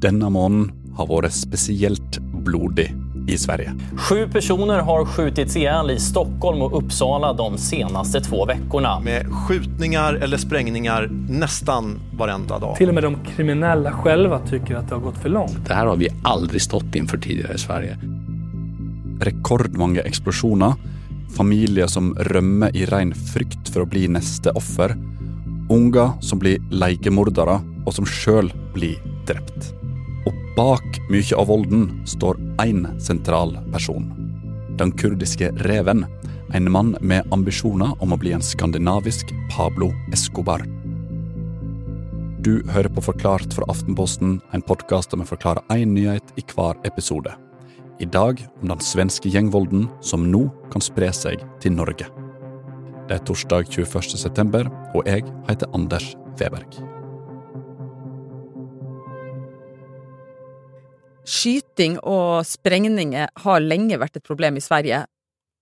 Denne måneden har vært spesielt blodig i Sverige. Sju personer har skjutits hjel i Stockholm og Uppsala de seneste to ukene. Med skjutninger eller sprengninger nesten varenda dag. Til og med de kriminelle selv syns at det har gått for langt. Det her har vi aldri stått innenfor tidligere i Sverige. Rekordmange eksplosjoner, familier som rømmer i ren frykt for å bli neste offer, unger som blir leiemordere og som sjøl blir drept. Bak mye av volden står én sentral person. Den kurdiske reven. En mann med ambisjoner om å bli en skandinavisk Pablo Escobar. Du hører på Forklart fra Aftenposten, en podkast der vi forklarer én nyhet i hver episode. I dag om den svenske gjengvolden som nå kan spre seg til Norge. Det er torsdag 21. september, og jeg heter Anders Weberg. Skyting og sprengninger har lenge vært et problem i Sverige,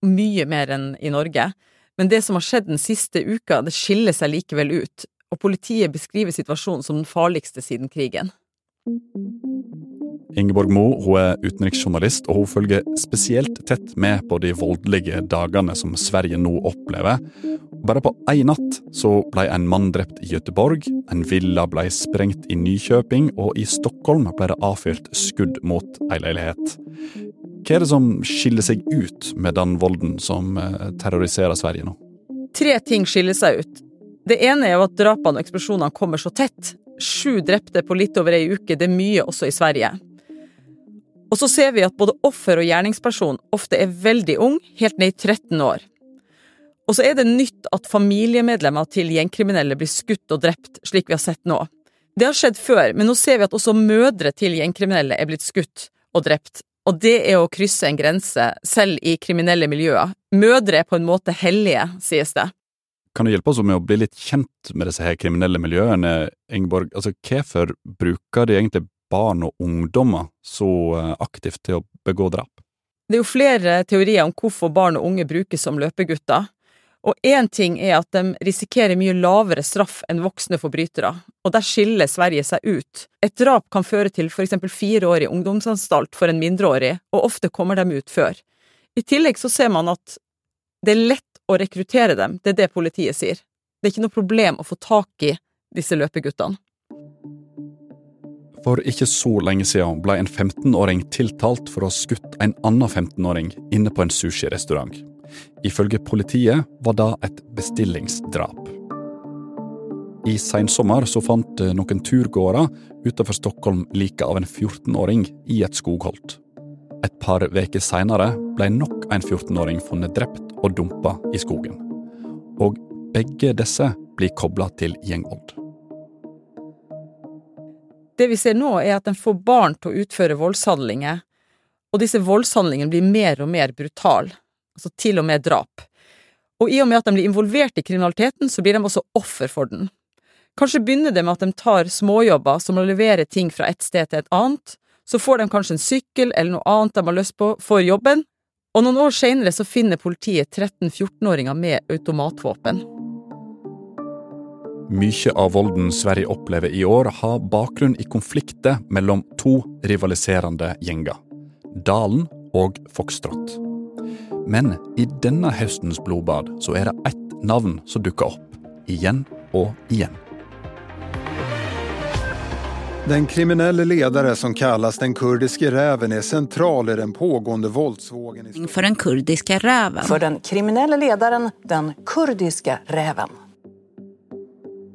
mye mer enn i Norge. Men det som har skjedd den siste uka, det skiller seg likevel ut, og politiet beskriver situasjonen som den farligste siden krigen. Ingeborg Mo hun er utenriksjournalist, og hun følger spesielt tett med på de voldelige dagene som Sverige nå opplever. Bare på én natt så ble en mann drept i Gøteborg, en villa ble sprengt i Nykjøping, og i Stockholm ble det avfyrt skudd mot ei leilighet. Hva er det som skiller seg ut med den volden som eh, terroriserer Sverige nå? Tre ting skiller seg ut. Det ene er jo at drapene og eksplosjonene kommer så tett. Sju drepte på litt over ei uke, det er mye også i Sverige. Og så ser vi at både offer og gjerningsperson ofte er veldig ung, helt ned i 13 år. Og så er det nytt at familiemedlemmer til gjengkriminelle blir skutt og drept, slik vi har sett nå. Det har skjedd før, men nå ser vi at også mødre til gjengkriminelle er blitt skutt og drept. Og det er å krysse en grense, selv i kriminelle miljøer. Mødre er på en måte hellige, sies det. Kan du hjelpe oss med å bli litt kjent med disse her kriminelle miljøene, Ingeborg? Altså, Hvorfor bruker de egentlig barn og ungdommer så eh, aktivt til å begå drap? Det er jo flere teorier om hvorfor barn og unge brukes som løpegutter. Og én ting er at de risikerer mye lavere straff enn voksne forbrytere, og der skiller Sverige seg ut. Et drap kan føre til for eksempel fire år i ungdomsanstalt for en mindreårig, og ofte kommer de ut før. I tillegg så ser man at det er lett å rekruttere dem, det er det politiet sier. Det er ikke noe problem å få tak i disse løpeguttene. For ikke så lenge siden ble en 15-åring tiltalt for å ha skutt en annen 15-åring inne på en sushirestaurant. Ifølge politiet var det et bestillingsdrap. I sensommer så fant noen turgåere utenfor Stockholm liket av en 14-åring i et skogholt. Et par uker seinere ble nok en 14-åring funnet drept og dumpa i skogen. Og begge disse blir kobla til gjengvold. Det vi ser nå, er at en får barn til å utføre voldshandlinger, og disse voldshandlingene blir mer og mer brutale, altså til og med drap. Og i og med at de blir involvert i kriminaliteten, så blir de også offer for den. Kanskje begynner det med at de tar småjobber som å levere ting fra et sted til et annet, så får de kanskje en sykkel eller noe annet de har lyst på for jobben, og noen år senere så finner politiet 13-14-åringer med automatvåpen. Mye av volden Sverige opplever i år, har bakgrunn i konflikter mellom to rivaliserende gjenger. Dalen og Foxtrot. Men i denne høstens blodbad så er det ett navn som dukker opp. Igjen og igjen. Den kriminelle lederen som kalles den kurdiske räven er sentral i den pågående våldsvågen. i For den kurdiske räven. For den kriminelle lederen, den kurdiske räven.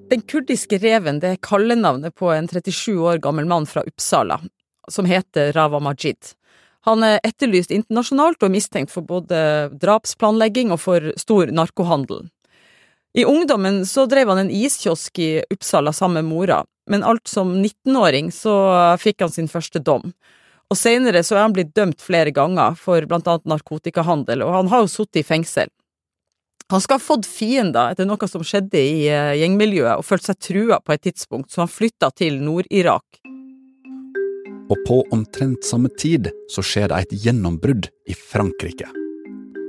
Den kurdiske reven det er kallenavnet på en 37 år gammel mann fra Uppsala, som heter Rava Majid. Han er etterlyst internasjonalt og mistenkt for både drapsplanlegging og for stor narkohandel. I ungdommen så drev han en iskiosk i Uppsala sammen med mora, men alt som 19-åring så fikk han sin første dom. Og senere så er han blitt dømt flere ganger for blant annet narkotikahandel, og han har jo sittet i fengsel. Han skal ha fått fiender etter noe som skjedde i eh, gjengmiljøet, og følt seg trua på et tidspunkt, så han flytta til Nord-Irak. Og på omtrent samme tid så skjer det et gjennombrudd i Frankrike.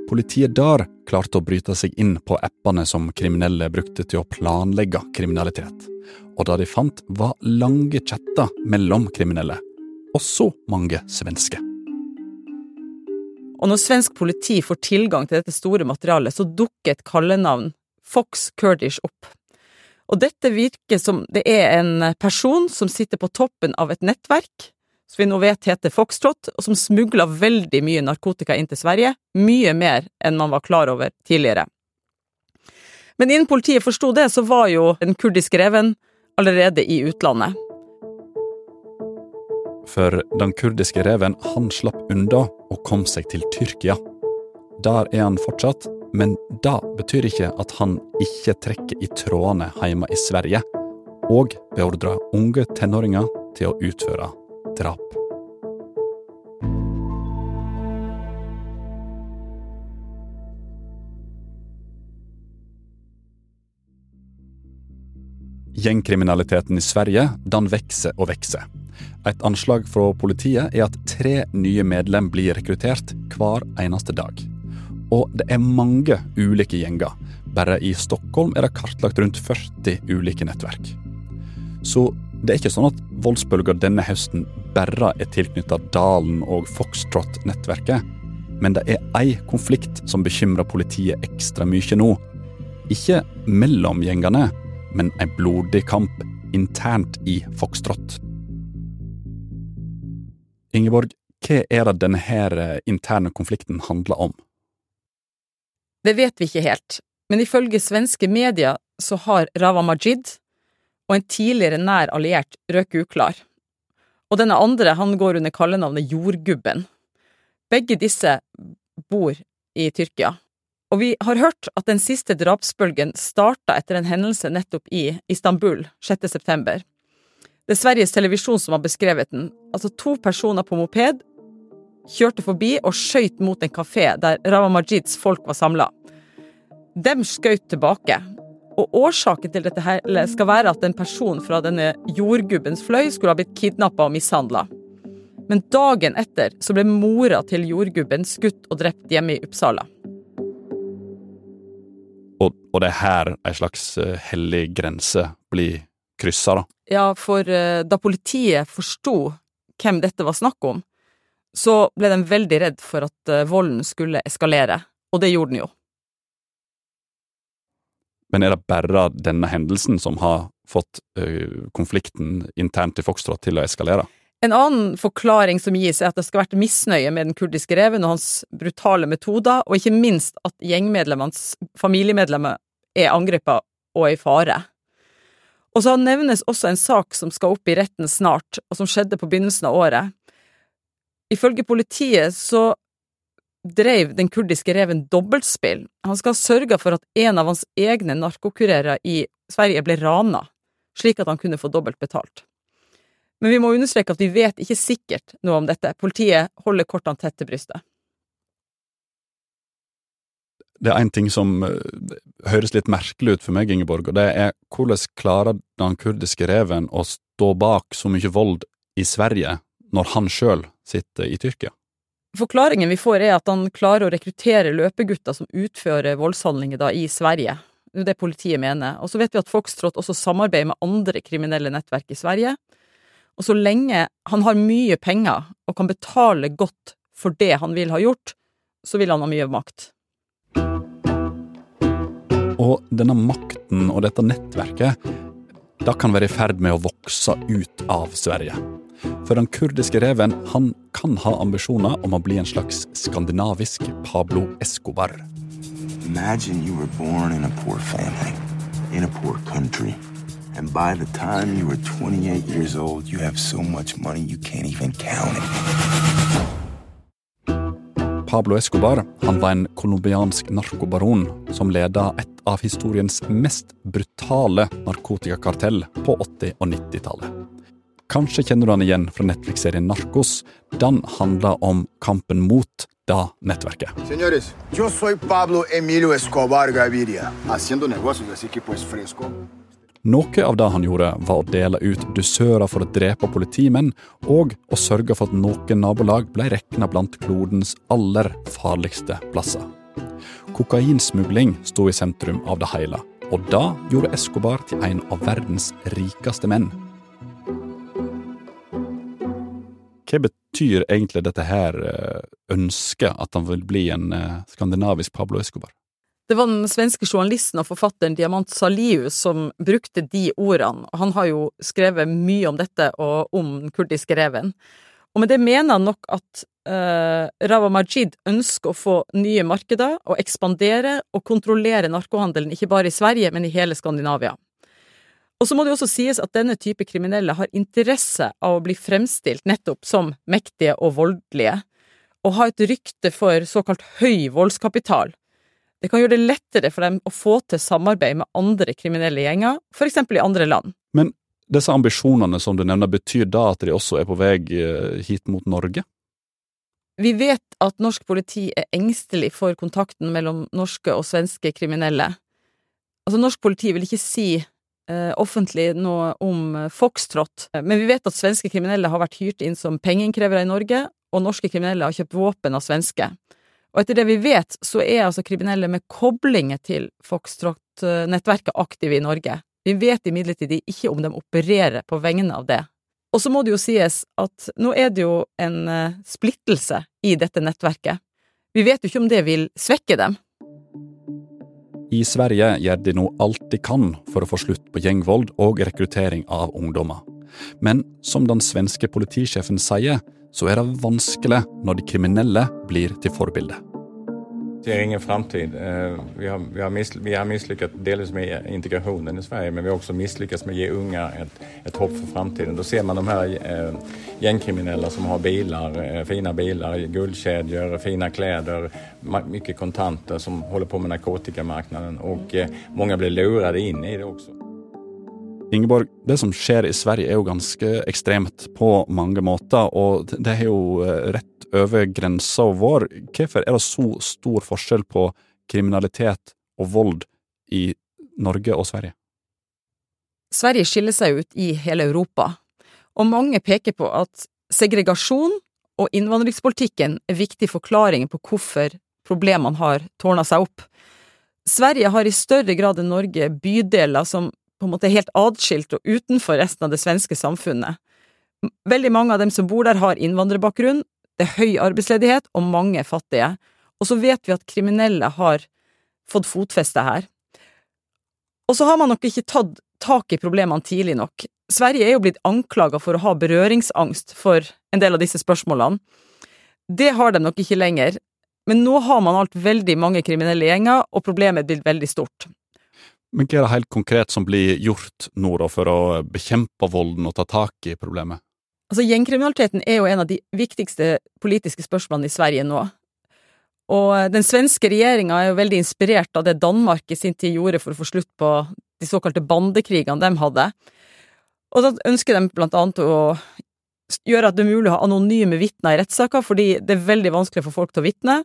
Politiet der klarte å bryte seg inn på appene som kriminelle brukte til å planlegge kriminalitet. Og det de fant, var lange chatter mellom kriminelle. Også mange svenske. Og når svensk politi får tilgang til dette store materialet, så dukker et kallenavn, Fox Kurdish, opp. Og dette virker som det er en person som sitter på toppen av et nettverk, som vi nå vet heter Foxtrot, og som smugla veldig mye narkotika inn til Sverige, mye mer enn man var klar over tidligere. Men innen politiet forsto det, så var jo den kurdiske reven allerede i utlandet. For den kurdiske reven han slapp unna og kom seg til Tyrkia. Der er han fortsatt, men det betyr ikke at han ikke trekker i trådene hjemme i Sverige, og beordrer unge tenåringer til å utføre drap. Gjengkriminaliteten i Sverige den vokser og vokser. Et anslag fra politiet er at tre nye medlem blir rekruttert hver eneste dag. Og det er mange ulike gjenger. Bare i Stockholm er det kartlagt rundt 40 ulike nettverk. Så det er ikke sånn at voldsbølga denne høsten bare er tilknytta Dalen og Foxtrot-nettverket. Men det er ei konflikt som bekymrer politiet ekstra mye nå. Ikke mellom gjengene, men en blodig kamp internt i Foxtrot. Ingeborg, hva er det denne interne konflikten handler om? Det vet vi ikke helt, men ifølge svenske medier så har Rawa Majid og en tidligere nær alliert røket uklar. Og denne andre han går under kallenavnet Jordgubben. Begge disse bor i Tyrkia. Og vi har hørt at den siste drapsbølgen starta etter en hendelse nettopp i Istanbul 6. september. Det er Sveriges Televisjon som har beskrevet den. Altså to personer på moped kjørte forbi og skøyt mot en kafé der Ravamajids folk var samla. Dem skøyt tilbake, og årsaken til dette her skal være at en person fra denne jordgubbens fløy skulle ha blitt kidnappa og mishandla. Men dagen etter så ble mora til jordgubben skutt og drept hjemme i Uppsala. Og, og det er her ei slags eh, hellig grense blir kryssa, da? Ja, for uh, da politiet forsto hvem dette var snakk om, så ble de veldig redd for at uh, volden skulle eskalere, og det gjorde den jo. Men er det bare denne hendelsen som har fått uh, konflikten internt i Foxtrot til å eskalere? En annen forklaring som gis, er at det skal ha vært misnøye med den kurdiske reven og hans brutale metoder, og ikke minst at gjengmedlemmenes familiemedlemmer er angrepet og er i fare. Og så nevnes også en sak som skal opp i retten snart, og som skjedde på begynnelsen av året. Ifølge politiet så dreiv den kurdiske reven dobbeltspill. Han skal ha sørga for at en av hans egne narkokurerer i Sverige ble rana, slik at han kunne få dobbelt betalt. Men vi må understreke at vi vet ikke sikkert noe om dette. Politiet holder kortene tett til brystet. Det er en ting som uh, høres litt merkelig ut for meg, Ingeborg, og det er hvordan klarer den kurdiske reven å stå bak så mye vold i Sverige når han sjøl sitter i Tyrkia? Forklaringen vi får er at han klarer å rekruttere løpegutter som utfører voldshandlinger da i Sverige. Det er det politiet mener. Og så vet vi at Foxtrot også samarbeider med andre kriminelle nettverk i Sverige. Og så lenge han har mye penger og kan betale godt for det han vil ha gjort, så vil han ha mye makt. Og denne makten og dette nettverket, da kan være i ferd med å vokse ut av Sverige. For den kurdiske reven han kan ha ambisjoner om å bli en slags skandinavisk Pablo Escobar. Imagine you were born in a poor family, in a poor country. And by the time you were 28 years old, you have so much money you can't even count it. Pablo Escobar han var en colombiansk narkobaron som leda et av historiens mest brutale narkotikakartell på 80- og 90-tallet. Kanskje kjenner du han igjen fra Netflix-serien Narkos. Den handler om kampen mot da nettverket. Señores, yo soy Pablo Emilio Escobar Gaviria, haciendo negocios, así que pues fresco. Noe av det han gjorde, var å dele ut dusører for å drepe politimenn, og å sørge for at noen nabolag ble regna blant klodens aller farligste plasser. Kokainsmugling sto i sentrum av det hele, og det gjorde Escobar til en av verdens rikeste menn. Hva betyr egentlig dette her eh, ønsket, at han vil bli en eh, skandinavisk Pablo Escobar? Det var den svenske journalisten og forfatteren Diamant Saliu som brukte de ordene. Han har jo skrevet mye om dette og om den kurdiske reven. Og med det mener han nok at uh, Rawa Majid ønsker å få nye markeder og ekspandere og kontrollere narkohandelen ikke bare i Sverige, men i hele Skandinavia. Og så må det også sies at denne type kriminelle har interesse av å bli fremstilt nettopp som mektige og voldelige, og ha et rykte for såkalt høy voldskapital. Det kan gjøre det lettere for dem å få til samarbeid med andre kriminelle gjenger, for eksempel i andre land. Men disse ambisjonene som du nevner, betyr da at de også er på vei eh, hit mot Norge? Vi vet at norsk politi er engstelig for kontakten mellom norske og svenske kriminelle. Altså, norsk politi vil ikke si offentlig noe om eh, Foxtrot, men vi vet at svenske kriminelle har vært hyrt inn som pengeinnkrevere i Norge, og norske kriminelle har kjøpt våpen av svenske. Og etter det vi vet, så er altså kriminelle med koblinger til Foxtrot-nettverket aktive i Norge. Vi vet imidlertid ikke om de opererer på vegne av det. Og så må det jo sies at nå er det jo en uh, splittelse i dette nettverket. Vi vet jo ikke om det vil svekke dem. I Sverige gjør de nå alt de kan for å få slutt på gjengvold og rekruttering av ungdommer. Men som den svenske politisjefen sier, så er det vanskelig når de kriminelle blir til forbilde ser ingen framtid. Eh, vi har, vi har, miss, delvis med integrationen i Sverige men vi har också misslyckats med å gi unga ett, ett hopp for framtiden. Da ser man de här eh, gängkriminella som har bilar, eh, fina bilar, guldkedjor, fina kläder, mye kontanter som holder på med narkotikamarknaden og många blir lurade inn i det også. Ingeborg, det som skjer i Sverige er jo ganske ekstremt på mange måter, og det er jo rett over grensa vår. Hvorfor er det så stor forskjell på kriminalitet og vold i Norge og Sverige? Sverige skiller seg ut i hele Europa, og mange peker på at segregasjon og innvandringspolitikken er viktige forklaringer på hvorfor problemene har tårna seg opp. Sverige har i større grad enn Norge bydeler som på en måte er helt atskilt og utenfor resten av det svenske samfunnet. Veldig mange av dem som bor der, har innvandrerbakgrunn, det er høy arbeidsledighet og mange fattige. Og så vet vi at kriminelle har fått fotfeste her. Og så har man nok ikke tatt tak i problemene tidlig nok. Sverige er jo blitt anklaga for å ha berøringsangst for en del av disse spørsmålene. Det har de nok ikke lenger, men nå har man alt veldig mange kriminelle gjenger, og problemet er blitt veldig stort. Men hva er det helt konkret som blir gjort nå da for å bekjempe volden og ta tak i problemet? Altså, gjengkriminaliteten er jo en av de viktigste politiske spørsmålene i Sverige nå. Og eh, den svenske regjeringa er jo veldig inspirert av det Danmark i sin tid gjorde for å få slutt på de såkalte bandekrigene de hadde. Og da ønsker de blant annet å gjøre at det er mulig å ha anonyme vitner i rettssaker, fordi det er veldig vanskelig for folk til å vitne.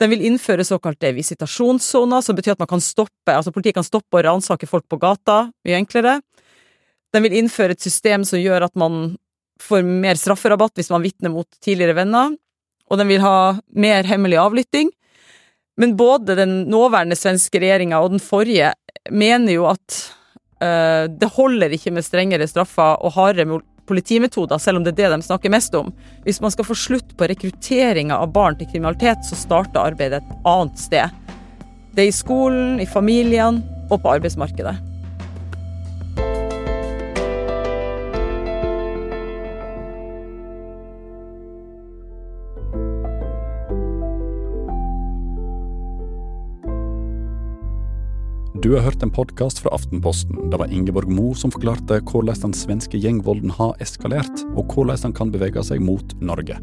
De vil innføre såkalte visitasjonssoner, som betyr at man kan stoppe, altså politiet kan stoppe og ransake folk på gata, mye enklere. De vil innføre et system som gjør at man får mer strafferabatt hvis man vitner mot tidligere venner, og den vil ha mer hemmelig avlytting. Men både den nåværende svenske regjeringa og den forrige mener jo at uh, det holder ikke med strengere straffer og hardere politimetoder, selv om det er det de snakker mest om. Hvis man skal få slutt på rekrutteringa av barn til kriminalitet, så starter arbeidet et annet sted. Det er i skolen, i familiene og på arbeidsmarkedet. Du har hørt en podkast fra Aftenposten. Det var Ingeborg Mo som forklarte hvordan den svenske gjengvolden har eskalert, og hvordan den kan bevege seg mot Norge.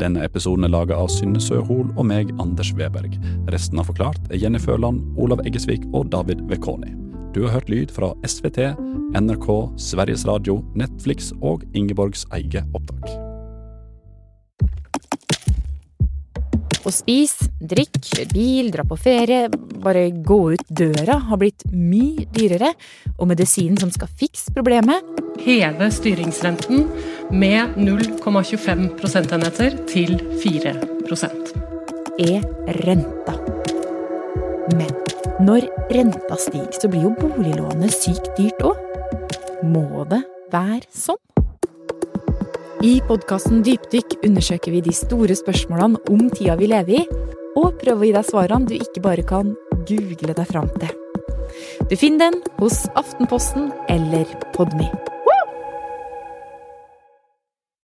Denne episoden er laget av Synne Søhol og meg, Anders Weberg. Resten av Forklart er Jenny Førland, Olav Eggesvik og David Vekoni. Du har hørt lyd fra SVT, NRK, Sveriges Radio, Netflix og Ingeborgs eget opptak. Å spise, drikke, bil, dra på ferie, bare gå ut døra har blitt mye dyrere. Og medisinen som skal fikse problemet Heve styringsrenten med 0,25 prosentenheter til 4% er renta. Men når renta stiger, så blir jo boliglånet sykt dyrt òg. Må det være sånn? I podkasten Dypdykk undersøker vi de store spørsmålene om tida vi lever i, og prøver å gi deg svarene du ikke bare kan google deg fram til. Du finner den hos Aftenposten eller Podmy.